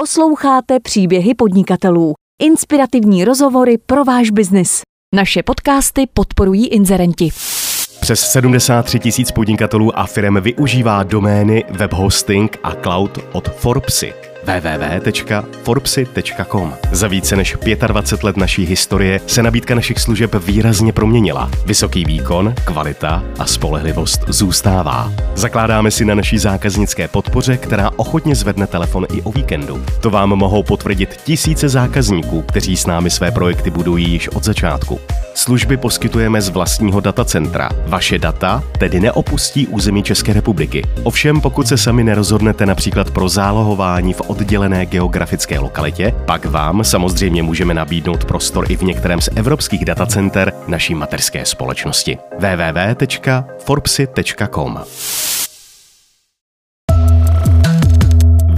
Posloucháte příběhy podnikatelů. Inspirativní rozhovory pro váš biznis. Naše podcasty podporují inzerenti. Přes 73 tisíc podnikatelů a firm využívá domény, webhosting a cloud od Forbesy www.forbesy.com. Za více než 25 let naší historie se nabídka našich služeb výrazně proměnila. Vysoký výkon, kvalita a spolehlivost zůstává. Zakládáme si na naší zákaznické podpoře, která ochotně zvedne telefon i o víkendu. To vám mohou potvrdit tisíce zákazníků, kteří s námi své projekty budují již od začátku. Služby poskytujeme z vlastního datacentra. Vaše data tedy neopustí území České republiky. Ovšem, pokud se sami nerozhodnete například pro zálohování v oddělené geografické lokalitě, pak vám samozřejmě můžeme nabídnout prostor i v některém z evropských datacenter naší materské společnosti. www.forbesy.com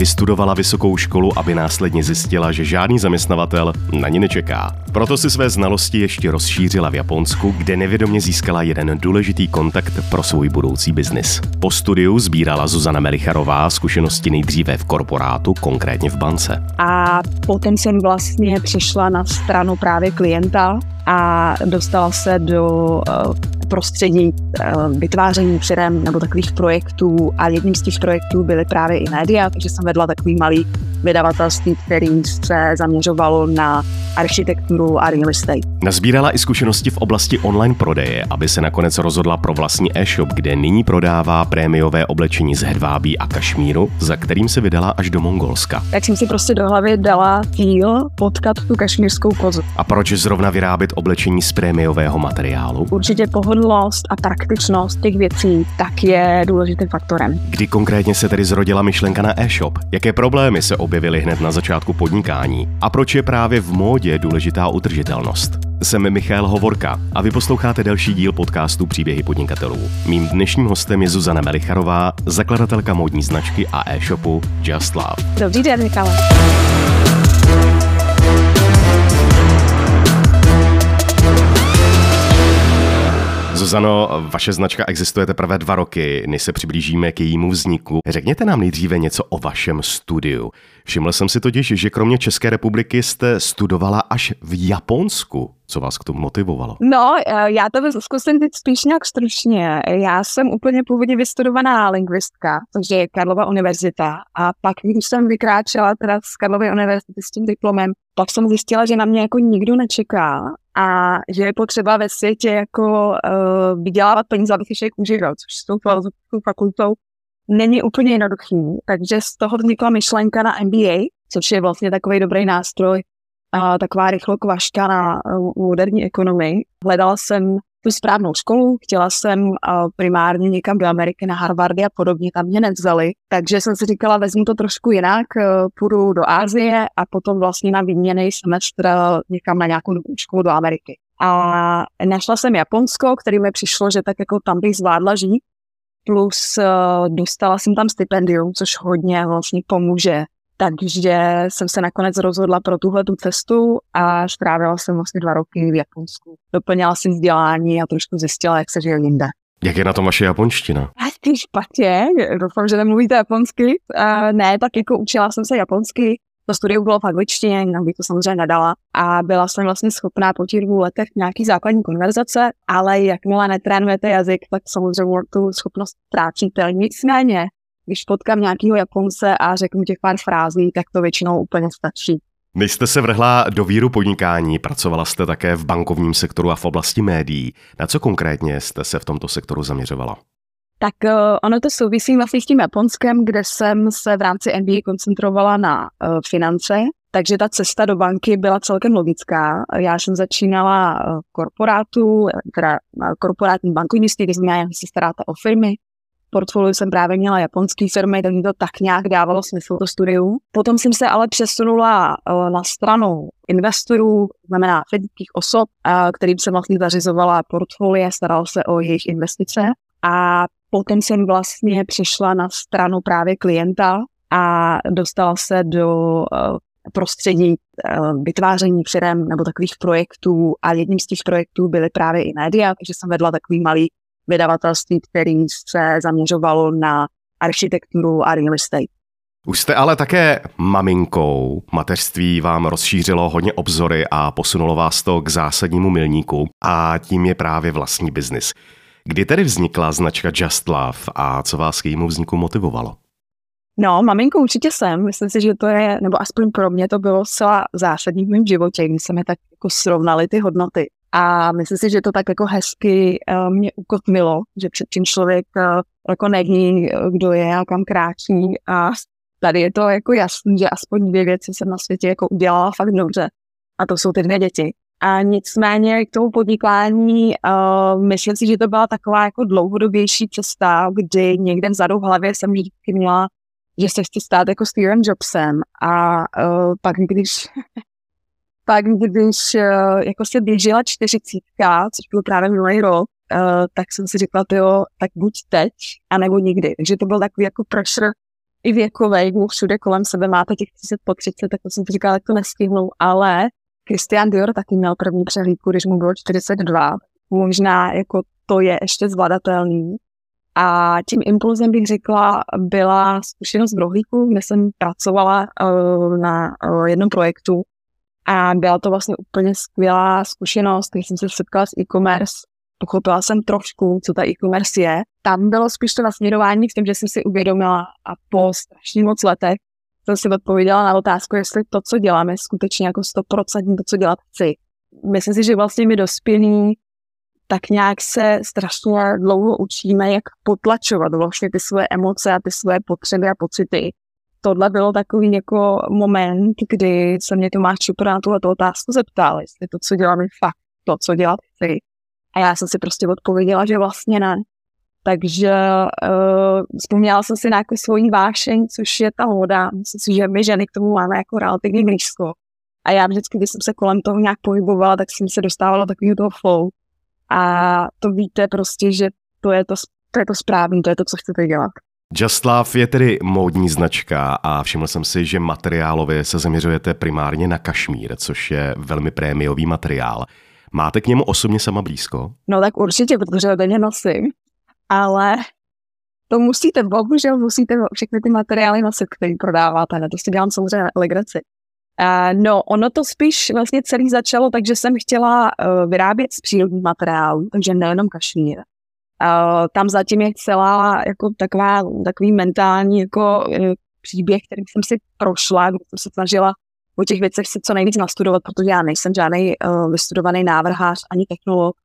Vystudovala vysokou školu, aby následně zjistila, že žádný zaměstnavatel na ní nečeká. Proto si své znalosti ještě rozšířila v Japonsku, kde nevědomě získala jeden důležitý kontakt pro svůj budoucí biznis. Po studiu sbírala Zuzana Melicharová zkušenosti nejdříve v korporátu, konkrétně v bance. A potom jsem vlastně přišla na stranu právě klienta a dostala se do eh, prostředí eh, vytváření firm nebo takových projektů a jedním z těch projektů byly právě i média, takže jsem vedla takový malý vydavatelství, který se zaměřovalo na architekturu a real estate. Nazbírala i zkušenosti v oblasti online prodeje, aby se nakonec rozhodla pro vlastní e-shop, kde nyní prodává prémiové oblečení z hedvábí a kašmíru, za kterým se vydala až do Mongolska. Tak jsem si prostě do hlavy dala cíl potkat tu kašmírskou kozu. A proč zrovna vyrábět oblečení z prémiového materiálu? Určitě pohodlnost a praktičnost těch věcí tak je důležitým faktorem. Kdy konkrétně se tedy zrodila myšlenka na e-shop? Jaké problémy se objevily hned na začátku podnikání? A proč je právě v módě důležitá udržitelnost? Jsem Michal Hovorka a vy posloucháte další díl podcastu Příběhy podnikatelů. Mým dnešním hostem je Zuzana Melicharová, zakladatelka módní značky a e-shopu Just Love. Dobrý den, Michale. Zuzano, vaše značka existuje teprve dva roky, než se přiblížíme k jejímu vzniku. Řekněte nám nejdříve něco o vašem studiu. Všiml jsem si totiž, že kromě České republiky jste studovala až v Japonsku. Co vás k tomu motivovalo? No, eh, já to zkusím teď spíš nějak stručně. Já jsem úplně původně vystudovaná lingvistka, což je Karlova univerzita. A pak, když jsem vykráčela teda z Karlovy univerzity s tím diplomem, pak jsem zjistila, že na mě jako nikdo nečeká a že je potřeba ve světě jako uh, vydělávat peníze, abych ještě užíval, což s tou filozofickou fakultou není úplně jednoduchý. Takže z toho vznikla myšlenka na MBA, což je vlastně takový dobrý nástroj, a taková rychlokvaška na uh, moderní ekonomii. Hledala jsem tu správnou školu, chtěla jsem uh, primárně někam do Ameriky na Harvardy a podobně, tam mě nevzali, takže jsem si říkala, vezmu to trošku jinak, uh, půjdu do Ázie a potom vlastně na výměný semestr někam na nějakou školu do Ameriky. A našla jsem Japonsko, který mi přišlo, že tak jako tam bych zvládla žít, plus dostala jsem tam stipendium, což hodně vlastně pomůže takže jsem se nakonec rozhodla pro tuhle tu cestu a strávila jsem vlastně dva roky v Japonsku. Doplňala jsem vzdělání a trošku zjistila, jak se žije jinde. Jak je na tom vaše japonština? A ty špatně, doufám, že nemluvíte japonsky. Uh, ne, tak jako učila jsem se japonsky, to studium bylo v angličtině, jinak bych to samozřejmě nadala. A byla jsem vlastně schopná po těch dvou letech nějaký základní konverzace, ale jakmile netrénujete jazyk, tak samozřejmě tu schopnost ztrácíte. Nicméně když potkám nějakého Japonce a řeknu těch pár frází, tak to většinou úplně stačí. Než jste se vrhla do víru podnikání, pracovala jste také v bankovním sektoru a v oblasti médií. Na co konkrétně jste se v tomto sektoru zaměřovala? Tak uh, ono to souvisí vlastně s tím Japonskem, kde jsem se v rámci MBA koncentrovala na uh, finance, takže ta cesta do banky byla celkem logická. Já jsem začínala v korporátu, teda korporátní bankovnictví, kde že se staráte o firmy, portfoliu jsem právě měla japonské firmy, tak mi to tak nějak dávalo smysl to studium. Potom jsem se ale přesunula eh, na stranu investorů, znamená fyzických osob, eh, kterým jsem vlastně zařizovala portfolie, starala se o jejich investice a potom jsem vlastně přišla na stranu právě klienta a dostala se do eh, prostředí vytváření firm nebo takových projektů a jedním z těch projektů byly právě i média, takže jsem vedla takový malý vydavatelství, který se zaměřovalo na architekturu a real estate. Už jste ale také maminkou. Mateřství vám rozšířilo hodně obzory a posunulo vás to k zásadnímu milníku a tím je právě vlastní biznis. Kdy tedy vznikla značka Just Love a co vás k jejímu vzniku motivovalo? No, maminkou určitě jsem. Myslím si, že to je, nebo aspoň pro mě to bylo zcela zásadní v mém životě, kdy se mi tak jako srovnaly ty hodnoty. A myslím si, že to tak jako hezky uh, mě ukotvilo, že před tím člověk uh, jako neví, kdo je a kam kráčí a tady je to jako jasný, že aspoň dvě věci jsem na světě jako udělala fakt dobře. A to jsou ty dvě děti. A nicméně k tomu podnikání, uh, myslím si, že to byla taková jako dlouhodobější cesta, kdy někde vzadu v hlavě jsem vždycky měla, že se chci stát jako Steven Jobsem. A uh, pak když pak když uh, jako se běžela čtyřicítka, což byl právě minulý rok, uh, tak jsem si řekla, jo, tak buď teď, anebo nikdy. Takže to byl takový jako pressure i věkový, kdy všude kolem sebe máte těch 30 po 30, tak to jsem si říkala, jak to nestihnou, ale Christian Dior taky měl první přehlídku, když mu bylo 42. Možná jako to je ještě zvladatelný. A tím impulzem bych řekla, byla zkušenost v rohlíku, kde jsem pracovala uh, na uh, jednom projektu a byla to vlastně úplně skvělá zkušenost, když jsem se setkala s e-commerce pochopila jsem trošku, co ta e-commerce je. Tam bylo spíš to nasměrování v tom, že jsem si uvědomila a po strašně moc letech jsem si odpověděla na otázku, jestli to, co děláme, skutečně jako 100% to, co dělat chci. Myslím si, že vlastně my dospělí tak nějak se strašně dlouho učíme, jak potlačovat vlastně ty své emoce a ty své potřeby a pocity. Tohle bylo takový jako moment, kdy se mě Tomáš Čupra na tuhle otázku zeptal, jestli to, co děláme, fakt to, co dělat chci. A já jsem si prostě odpověděla, že vlastně ne. Takže uh, vzpomněla jsem si na jako svoji vášeň, což je ta voda. Myslím si, že my ženy k tomu máme jako relativně blízko. A já vždycky, když jsem se kolem toho nějak pohybovala, tak jsem se dostávala do takového toho flow. A to víte prostě, že to je to, to je to správné, to je to, co chcete dělat. Just Love je tedy módní značka a všiml jsem si, že materiálově se zaměřujete primárně na kašmír, což je velmi prémiový materiál. Máte k němu osobně sama blízko? No tak určitě, protože ho denně nosím, ale to musíte, bohužel musíte všechny ty materiály nosit, které prodáváte, ne? to si dělám samozřejmě legraci. Uh, no, ono to spíš vlastně celý začalo, takže jsem chtěla uh, vyrábět z přírodních materiálů, takže nejenom kašmír. Tam zatím je celá jako taková, takový mentální jako uh, příběh, který jsem si prošla, jsem se snažila o těch věcech si co nejvíc nastudovat, protože já nejsem žádný uh, vystudovaný návrhář ani technolog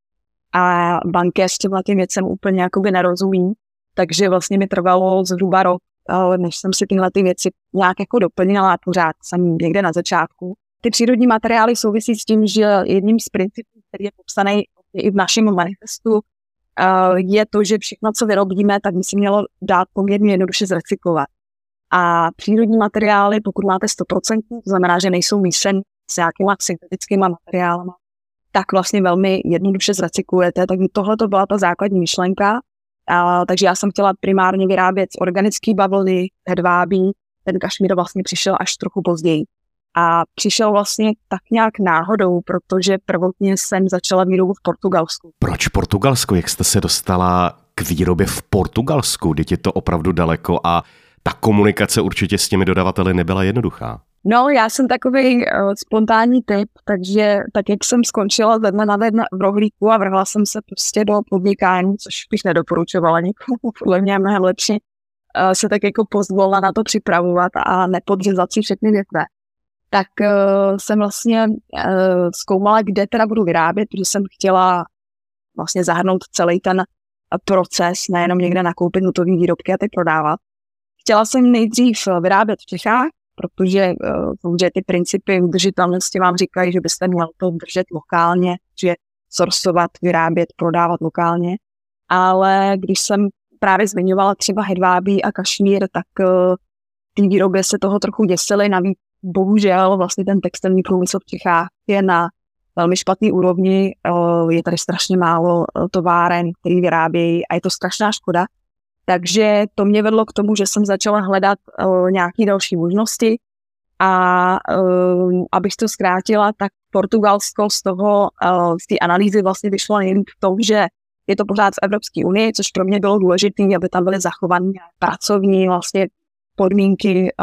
a bankéř těmhle těm věcem úplně jakoby nerozumí, takže vlastně mi trvalo zhruba rok, uh, než jsem si tyhle ty věci nějak jako doplnila a pořád jsem někde na začátku. Ty přírodní materiály souvisí s tím, že jedním z principů, který je popsaný i v našem manifestu, je to, že všechno, co vyrobíme, tak by si mělo dát poměrně jednoduše zrecyklovat. A přírodní materiály, pokud máte 100%, to znamená, že nejsou míšen s nějakýma syntetickými materiály, tak vlastně velmi jednoduše zrecyklujete. Tak tohle to byla ta základní myšlenka. A, takže já jsem chtěla primárně vyrábět z organické bavlny, hedvábí. Ten kašmír vlastně přišel až trochu později. A přišel vlastně tak nějak náhodou, protože prvotně jsem začala výrobu v Portugalsku. Proč Portugalsko? Jak jste se dostala k výrobě v Portugalsku? Teď je to opravdu daleko a ta komunikace určitě s těmi dodavateli nebyla jednoduchá. No, já jsem takový uh, spontánní typ, takže tak jak jsem skončila ze dne na den v rohlíku a vrhla jsem se prostě do podnikání, což bych nedoporučovala nikomu, podle mě je mnohem lepší uh, se tak jako pozvolna na to připravovat a nepodřezat si všechny větve. Tak uh, jsem vlastně uh, zkoumala, kde teda budu vyrábět, protože jsem chtěla vlastně zahrnout celý ten proces, nejenom někde nakoupit nutové výrobky a ty prodávat. Chtěla jsem nejdřív vyrábět v Čechách, protože uh, ty principy udržitelnosti vám říkají, že byste měl to držet lokálně, že sorsovat, vyrábět, prodávat lokálně. Ale když jsem právě zmiňovala třeba hedvábí a kašmír, tak uh, ty výrobě se toho trochu děsily. Navíc bohužel vlastně ten textilní průmysl v Čechách je na velmi špatný úrovni. Uh, je tady strašně málo uh, továren, který vyrábějí a je to strašná škoda, takže to mě vedlo k tomu, že jsem začala hledat uh, nějaké další možnosti a abych to zkrátila, tak Portugalsko z toho, z té analýzy vlastně vyšlo nejlíp v tom, že je to pořád v Evropské unii, což pro mě bylo důležité, aby tam byly zachované pracovní vlastně podmínky,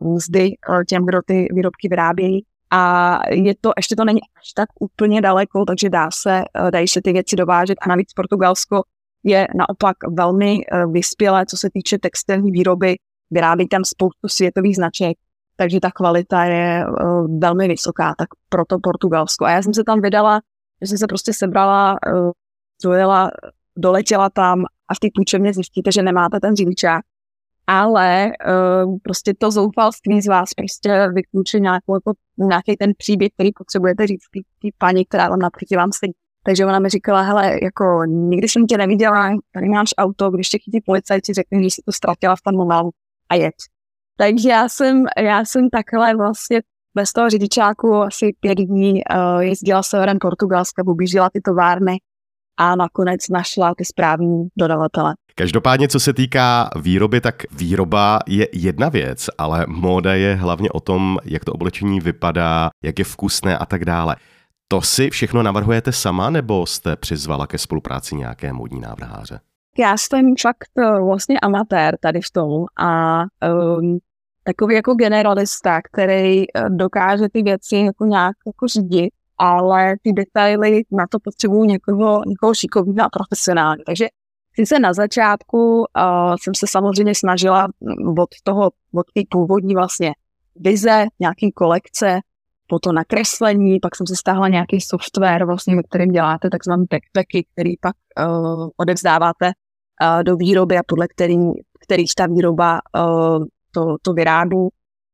mzdy těm, kdo ty výrobky vyrábějí. A je to, ještě to není až tak úplně daleko, takže dá se, dají se ty věci dovážet. A navíc Portugalsko je naopak velmi vyspělé, co se týče textilní výroby. Vyrábí tam spoustu světových značek, takže ta kvalita je velmi vysoká, tak proto Portugalsko. A já jsem se tam vydala, že jsem se prostě sebrala, dojela, doletěla tam a v té půjčovně zjistíte, že nemáte ten řidičák ale uh, prostě to zoufalství z vás prostě nějakou, jako, nějaký ten příběh, který potřebujete říct té paní, která tam naproti vám sedí. Takže ona mi říkala, hele, jako nikdy jsem tě neviděla, tady máš auto, když tě chytí policajti, řekni, že jsi to ztratila v ten moment a jeď. Takže já jsem, já jsem takhle vlastně bez toho řidičáku asi pět dní uh, jezdila severem Portugalska, objížděla ty továrny a nakonec našla ty správní dodavatele. Každopádně, co se týká výroby, tak výroba je jedna věc, ale móda je hlavně o tom, jak to oblečení vypadá, jak je vkusné a tak dále. To si všechno navrhujete sama, nebo jste přizvala ke spolupráci nějaké modní návrháře? Já jsem fakt eh, vlastně amatér tady v tom a um, takový jako generalista, který eh, dokáže ty věci jako nějak jako řídit, ale ty detaily na to potřebují někoho, někoho šikovného a profesionálního. Takže Sice na začátku uh, jsem se samozřejmě snažila od toho, od té původní vlastně vize, nějaký kolekce, po to nakreslení, pak jsem si stáhla nějaký software, vlastně, kterým děláte takzvané backpacky, který pak uh, odevzdáváte uh, do výroby a podle který, kterých ta výroba uh, to, to vyrábí.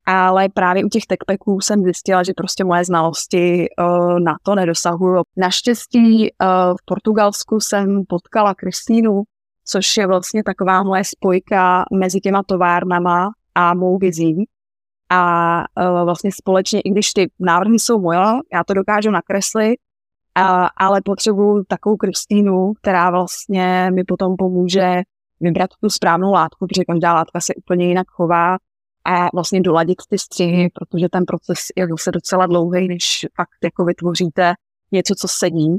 Ale právě u těch techpacků jsem zjistila, že prostě moje znalosti uh, na to nedosahují. Naštěstí uh, v Portugalsku jsem potkala Kristýnu, což je vlastně taková moje spojka mezi těma továrnama a mou vizí. A uh, vlastně společně, i když ty návrhy jsou moje, já to dokážu nakreslit, uh, ale potřebuju takovou Kristýnu, která vlastně mi potom pomůže vybrat tu správnou látku, protože každá látka se úplně jinak chová a vlastně doladit ty střihy, protože ten proces je zase docela dlouhý, než fakt jako vytvoříte něco, co sedí.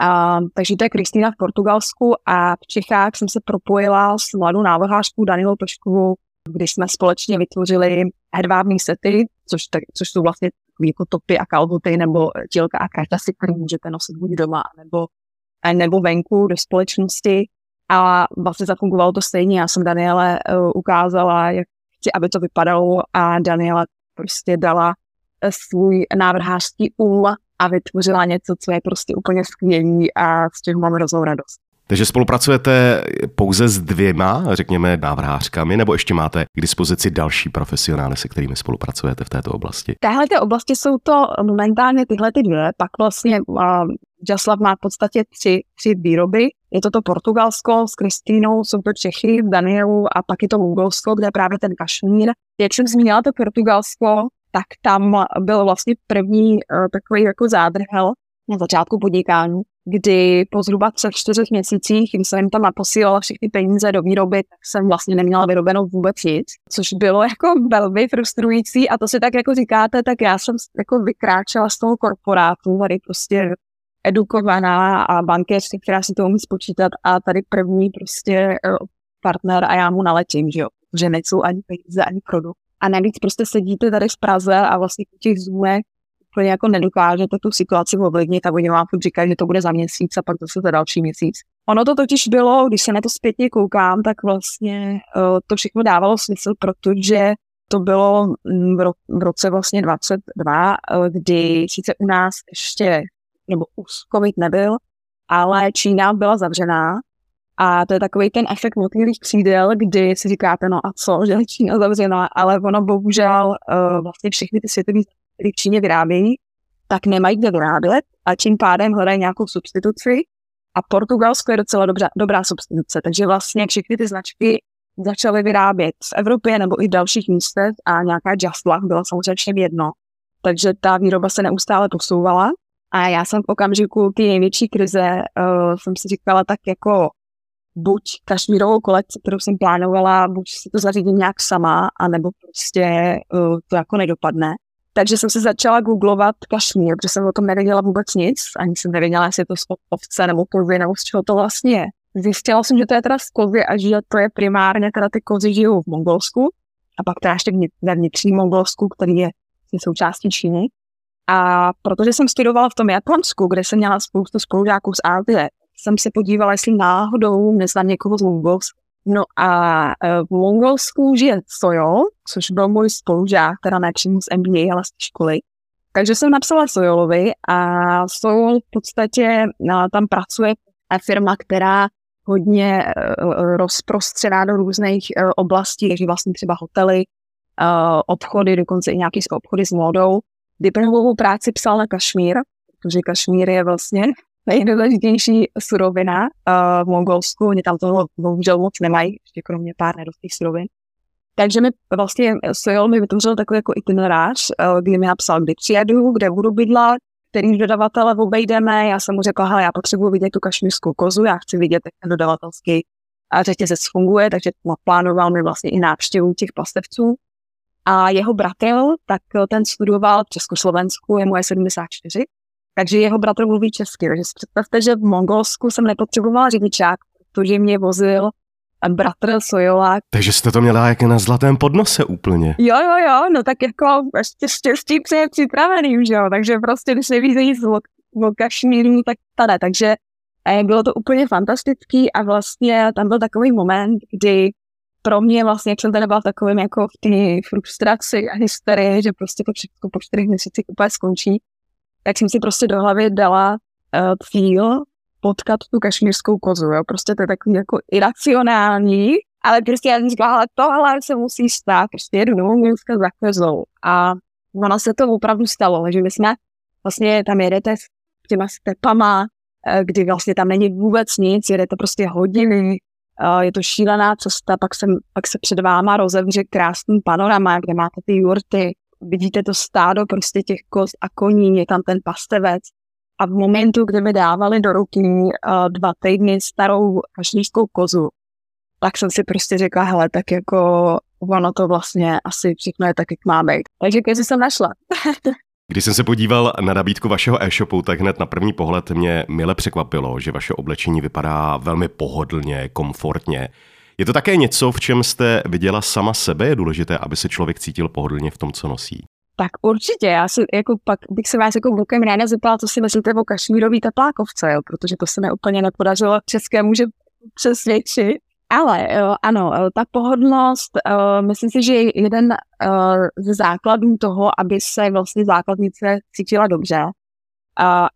A, takže to je Kristýna v Portugalsku a v Čechách jsem se propojila s mladou návrhářkou Danilou Toškovou, kdy jsme společně vytvořili hedvábní sety, což, tak, což jsou vlastně jako topy a kalhoty nebo tělka a karta si, který můžete nosit buď doma nebo, nebo venku do společnosti. A vlastně zafungovalo to stejně. Já jsem Daniele uh, ukázala, jak chci, aby to vypadalo a Daniela prostě dala uh, svůj návrhářský um a vytvořila něco, co je prostě úplně skvělý a z čeho mám hroznou radost. Takže spolupracujete pouze s dvěma, řekněme, návrhářkami, nebo ještě máte k dispozici další profesionály, se kterými spolupracujete v této oblasti? V téhle oblasti jsou to momentálně tyhle ty dvě, pak vlastně uh, Jaslav má v podstatě tři, tři výroby. Je to to Portugalsko s Kristýnou, jsou to Čechy, Danielu a pak je to Mongolsko, kde je právě ten kašmír. Jak jsem zmínila to Portugalsko, tak tam byl vlastně první uh, takový jako zádrhel na začátku podnikání, kdy po zhruba třech, čtyřech měsících, kdy jsem tam naposílala všechny peníze do výroby, tak jsem vlastně neměla vyrobenou vůbec nic, což bylo jako velmi frustrující. A to si tak jako říkáte, tak já jsem jako vykráčela z toho korporátu, tady prostě edukovaná a bankéřka, která si to umí spočítat. A tady první prostě eh, partner a já mu naletím, že jo, že nejsou ani peníze, ani produkt. A navíc prostě sedíte tady v Praze a vlastně v těch zoomech úplně jako nedokážete tu situaci ovlivnit a oni vám říkají, že to bude za měsíc a pak zase za další měsíc. Ono to totiž bylo, když se na to zpětně koukám, tak vlastně uh, to všechno dávalo smysl, protože to bylo mm, v, ro- v roce vlastně 22, uh, kdy sice u nás ještě, nebo už covid nebyl, ale Čína byla zavřená a to je takový ten efekt motýlých křídel, kdy si říkáte, no a co, že Čína zavřená, ale ono bohužel uh, vlastně všechny ty světové, které v Číně vyrábějí, tak nemají kde vyrábět a tím pádem hledají nějakou substituci. A Portugalsko je docela dobrá, dobrá substituce, takže vlastně všechny ty značky začaly vyrábět v Evropě nebo i v dalších místech a nějaká Just Luck byla samozřejmě jedno. Takže ta výroba se neustále posouvala a já jsem v okamžiku té největší krize uh, jsem si říkala tak jako buď kašmírovou kolekci, kterou jsem plánovala, buď si to zařídím nějak sama, anebo prostě uh, to jako nedopadne. Takže jsem se začala googlovat kašmír, protože jsem o tom nevěděla vůbec nic, ani jsem nevěděla, jestli je to z ovce nebo kovy, nebo z čeho to vlastně je. Zjistila jsem, že to je teda z kovy a že to je primárně teda ty kozy žijou v Mongolsku. a pak teda ještě ve vnitřním Mongolsku, který je součástí Číny. A protože jsem studovala v tom Japonsku, kde jsem měla spoustu spolužáků z Ázie, jsem se podívala, jestli náhodou neznám někoho z Mongolska. No a e, v Mongolsku žije Sojol, což byl můj spolužák, teda ne z MBA, ale z školy. Takže jsem napsala Sojolovi a Sojol v podstatě no, tam pracuje firma, která hodně uh, rozprostřená do různých oblastí, takže vlastně třeba hotely, obchody, dokonce i nějaké obchody s módou. Diplomovou práci psal na Kašmír, protože Kašmír je vlastně nejdůležitější surovina uh, v Mongolsku. Oni tam toho bohužel moc nemají, ještě kromě pár nedostých surovin. Takže mi vlastně Sojol mi vytvořil takový jako itinerář, uh, kdy mi napsal, kdy přijedu, kde budu bydlet, který dodavatele obejdeme. Já jsem mu řekla, já potřebuji vidět tu kašmírskou kozu, já chci vidět, jak ten dodavatelský řetězec funguje, takže naplánoval mi vlastně i návštěvu těch pastevců. A jeho bratr, tak ten studoval v Československu, je moje 74, takže jeho bratr mluví česky. Takže si představte, že v Mongolsku jsem nepotřebovala řidičák, protože mě vozil bratr Sojola. Takže jste to měla jak na zlatém podnose úplně. Jo, jo, jo, no tak jako ještě štěstí přeje připraveným, že jo, takže prostě když o, o kašmíru, tak tady, takže eh, bylo to úplně fantastický a vlastně tam byl takový moment, kdy pro mě vlastně, jak jsem tady byla takovým jako v té frustraci a hysterii, že prostě to všechno po čtyřech měsících úplně skončí, tak jsem si prostě do hlavy dala uh, cíl potkat tu kašmírskou kozu, jo. Prostě to je takový jako iracionální, ale prostě já jsem říkala, ale tohle se musí stát, prostě jedu do Mongolska za kozou. A ono se to opravdu stalo, že my jsme vlastně tam jedete s těma stepama, eh, kdy vlastně tam není vůbec nic, jedete prostě hodiny, eh, je to šílená cesta, pak, jsem, pak se před váma rozevře krásný panorama, kde máte ty jurty, vidíte to stádo prostě těch koz a koní, je tam ten pastevec, a v momentu, kdy mi dávali do ruky uh, dva týdny starou kašlířskou kozu, tak jsem si prostě řekla, hele, tak jako ono to vlastně asi všechno je tak, jak má být. Takže kozy jsem našla. Když jsem se podíval na nabídku vašeho e-shopu, tak hned na první pohled mě mile překvapilo, že vaše oblečení vypadá velmi pohodlně, komfortně. Je to také něco, v čem jste viděla sama sebe? Je důležité, aby se člověk cítil pohodlně v tom, co nosí? Tak určitě, já si, jako pak bych se vás jako vlukem ráda zeptala, co si myslíte o kašmírový teplákovce, jo? protože to se mi úplně nepodařilo české může přesvědčit. Ale ano, ta pohodlnost, uh, myslím si, že je jeden uh, ze základů toho, aby se vlastně základnice cítila dobře.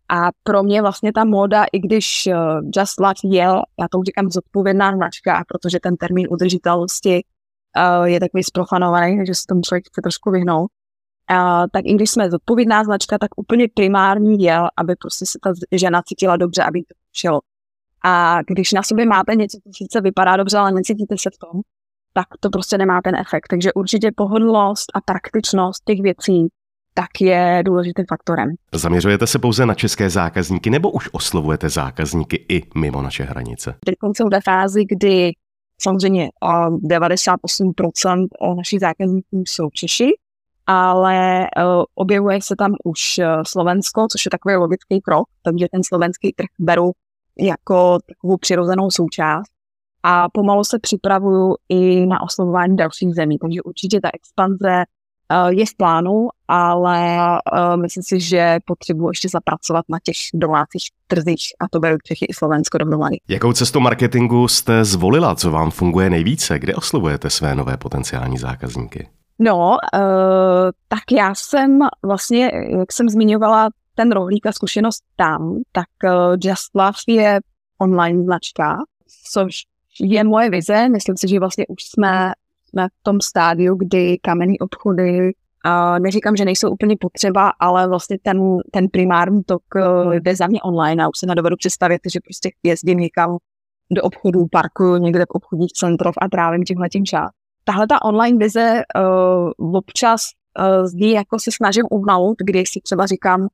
A pro mě vlastně ta móda, i když uh, Just Love je, já to říkám zodpovědná značka, protože ten termín udržitelnosti uh, je takový zprofanovaný, takže se tomu člověk chce trošku vyhnout, tak i když jsme zodpovědná značka, tak úplně primární je, aby prostě se ta žena cítila dobře, aby to šlo. A když na sobě máte něco, co sice vypadá dobře, ale necítíte se v tom, tak to prostě nemá ten efekt. Takže určitě pohodlnost a praktičnost těch věcí tak je důležitým faktorem. Zaměřujete se pouze na české zákazníky nebo už oslovujete zákazníky i mimo naše hranice? Teď jsou ve fázi, kdy samozřejmě 98% našich zákazníků jsou Češi, ale uh, objevuje se tam už uh, Slovensko, což je takový logický krok, takže ten slovenský trh beru jako takovou přirozenou součást a pomalu se připravuju i na oslovování dalších zemí, takže určitě ta expanze je v plánu, ale uh, myslím si, že potřebuji ještě zapracovat na těch domácích trzích a to beru Čechy i Slovensko dohromady. Jakou cestu marketingu jste zvolila, co vám funguje nejvíce, kde oslovujete své nové potenciální zákazníky? No, uh, tak já jsem vlastně, jak jsem zmiňovala, ten rohlík a zkušenost tam, tak uh, Just Love je online značka, což je moje vize. Myslím si, že vlastně už jsme, v tom stádiu, kdy kamenný obchody Uh, neříkám, že nejsou úplně potřeba, ale vlastně ten, ten primární tok uh, jde za mě online a už se nedovedu představit, že prostě jezdím někam do obchodu, parkuju někde v obchodních centrov a trávím tímhle tím čas tahle ta online vize uh, občas uh, zní jako se snažím uhnout, když si třeba říkám,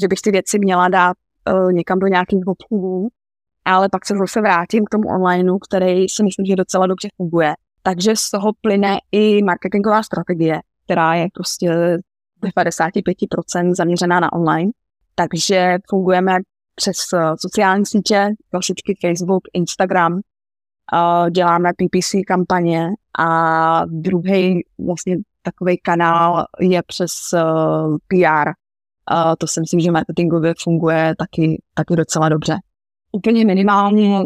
že bych ty věci měla dát uh, někam do nějakých obchodů, ale pak se zase vrátím k tomu onlineu, který si myslím, že docela dobře funguje. Takže z toho plyne i marketingová strategie, která je prostě 95% zaměřená na online. Takže fungujeme přes sociální sítě, klasicky Facebook, Instagram, děláme PPC kampaně a druhý vlastně takový kanál je přes PR. To si myslím, že marketingově funguje taky, taky docela dobře. Úplně minimálně,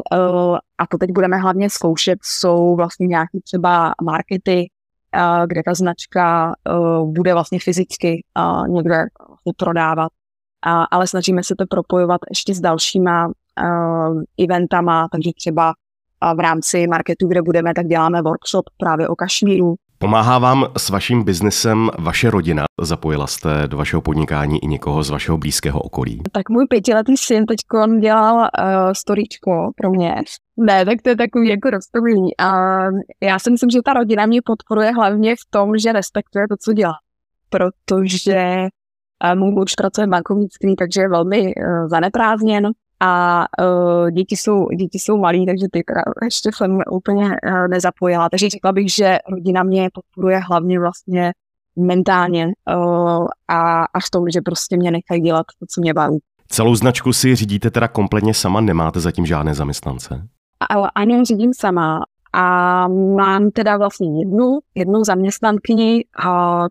a to teď budeme hlavně zkoušet, jsou vlastně nějaké třeba markety, kde ta značka bude vlastně fyzicky někde vlastně prodávat. Ale snažíme se to propojovat ještě s dalšíma eventama, takže třeba v rámci marketu, kde budeme, tak děláme workshop právě o kašmíru, Pomáhá vám s vaším biznesem vaše rodina? Zapojila jste do vašeho podnikání i někoho z vašeho blízkého okolí? Tak můj pětiletý syn teď dělal uh, storíčko pro mě. Ne, tak to je takový jako roztomilý. A já si myslím, že ta rodina mě podporuje hlavně v tom, že respektuje to, co dělá. Protože uh, můj muž pracuje v bankovnictví, takže je velmi uh, zaneprázdněn a uh, děti, jsou, děti jsou malí, takže ty teda ještě jsem úplně uh, nezapojila. Takže řekla bych, že rodina mě podporuje hlavně vlastně mentálně uh, a, a v tom, že prostě mě nechají dělat to, co mě baví. Celou značku si řídíte teda kompletně sama, nemáte zatím žádné zaměstnance? Ale ano, řídím sama a mám teda vlastně jednu, jednu zaměstnankyni,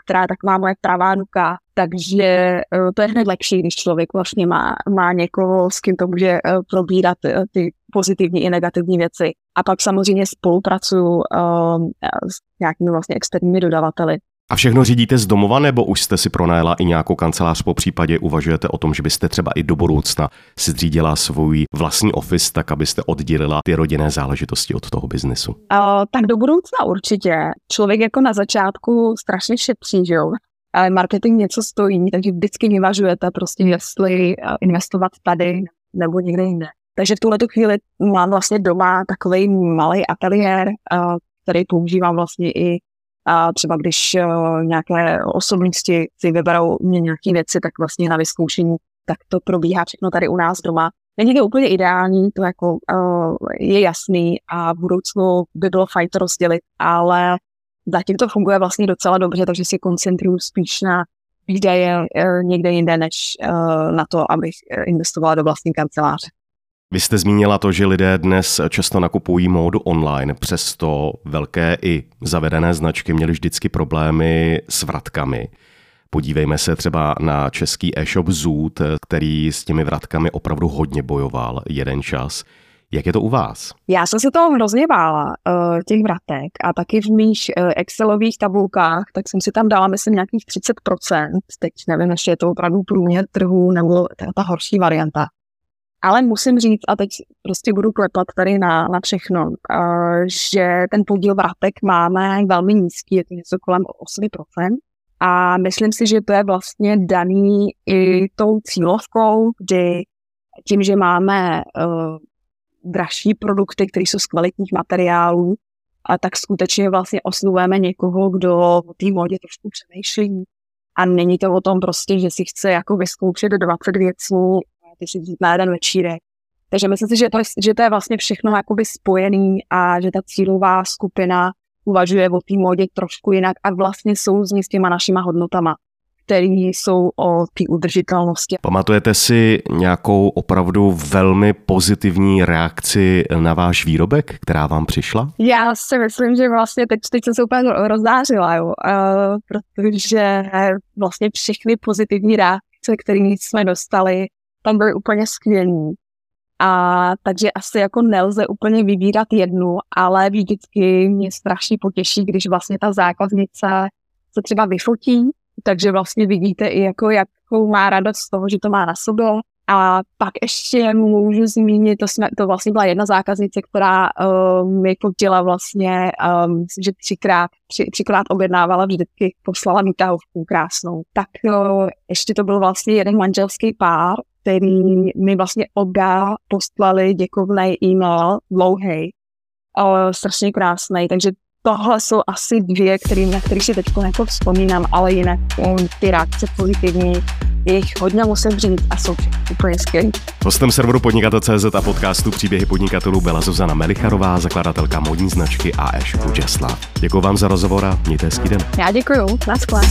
která je taková moje pravá ruka, takže e, to je hned lepší, když člověk vlastně má, má někoho, s kým to může e, probírat e, ty pozitivní i negativní věci. A pak samozřejmě spolupracuju um, s nějakými vlastně externími dodavateli. A všechno řídíte z domova, nebo už jste si pronajela i nějakou kancelář po případě uvažujete o tom, že byste třeba i do budoucna si zřídila svůj vlastní office, tak abyste oddělila ty rodinné záležitosti od toho biznesu? Uh, tak do budoucna určitě. Člověk jako na začátku strašně šetří, že jo? Ale marketing něco stojí, takže vždycky vyvažujete prostě, jestli investovat tady nebo někde jinde. Takže v tuhle chvíli mám vlastně doma takový malý ateliér, který používám vlastně i a třeba když uh, nějaké osobnosti si vyberou mě nějaké věci, tak vlastně na vyzkoušení, tak to probíhá všechno tady u nás doma. Není to úplně ideální, to jako uh, je jasný a v budoucnu by bylo fajn to rozdělit, ale zatím to funguje vlastně docela dobře, takže si koncentruju spíš na výdaje uh, někde jinde, než uh, na to, abych investovala do vlastní kanceláře. Vy jste zmínila to, že lidé dnes často nakupují módu online, přesto velké i zavedené značky měly vždycky problémy s vratkami. Podívejme se třeba na český e-shop Zoot, který s těmi vratkami opravdu hodně bojoval jeden čas. Jak je to u vás? Já jsem se toho hrozně bála, uh, těch vratek a taky v mých uh, Excelových tabulkách, tak jsem si tam dala, myslím, nějakých 30%. Teď nevím, jestli je to opravdu průměr trhu nebo ta, ta horší varianta. Ale musím říct, a teď prostě budu klepat tady na, na všechno, uh, že ten podíl vratek máme velmi nízký, je to něco kolem 8%. A myslím si, že to je vlastně daný i tou cílovkou, kdy tím, že máme uh, dražší produkty, které jsou z kvalitních materiálů, a tak skutečně vlastně oslovujeme někoho, kdo o té modě trošku přemýšlí. A není to o tom prostě, že si chce jako vyzkoušet 20 věcí ty si vzít na jeden večírek. Takže myslím si, že to, je, že to je vlastně všechno jakoby spojený a že ta cílová skupina uvažuje o té módě trošku jinak a vlastně souzní s těma našima hodnotama které jsou o té udržitelnosti. Pamatujete si nějakou opravdu velmi pozitivní reakci na váš výrobek, která vám přišla? Já si myslím, že vlastně teď, teď jsem se úplně rozdářila, jo, protože vlastně všechny pozitivní reakce, které jsme dostali, tam byly úplně skvělý. A takže asi jako nelze úplně vybírat jednu, ale vždycky mě strašně potěší, když vlastně ta zákaznice se třeba vyfotí, takže vlastně vidíte i jako, jakou má radost z toho, že to má na sobě. A pak ještě můžu zmínit, to, jsme, to vlastně byla jedna zákaznice, která uh, mi fotila vlastně, um, že třikrát, tři, třikrát objednávala vždycky, poslala mi tahovku krásnou. Tak uh, ještě to byl vlastně jeden manželský pár, který mi vlastně oba poslali děkovný e-mail, dlouhý, strašně krásný, takže tohle jsou asi dvě, který, na které si teď jako vzpomínám, ale jinak ty reakce pozitivní, je jich hodně musím říct a jsou úplně skvělý. Hostem serveru podnikatel.cz a podcastu Příběhy podnikatelů byla Zuzana Melicharová, zakladatelka modní značky AEŠ Just Děkuji vám za rozhovor a mějte hezký den. Já děkuji, naschle.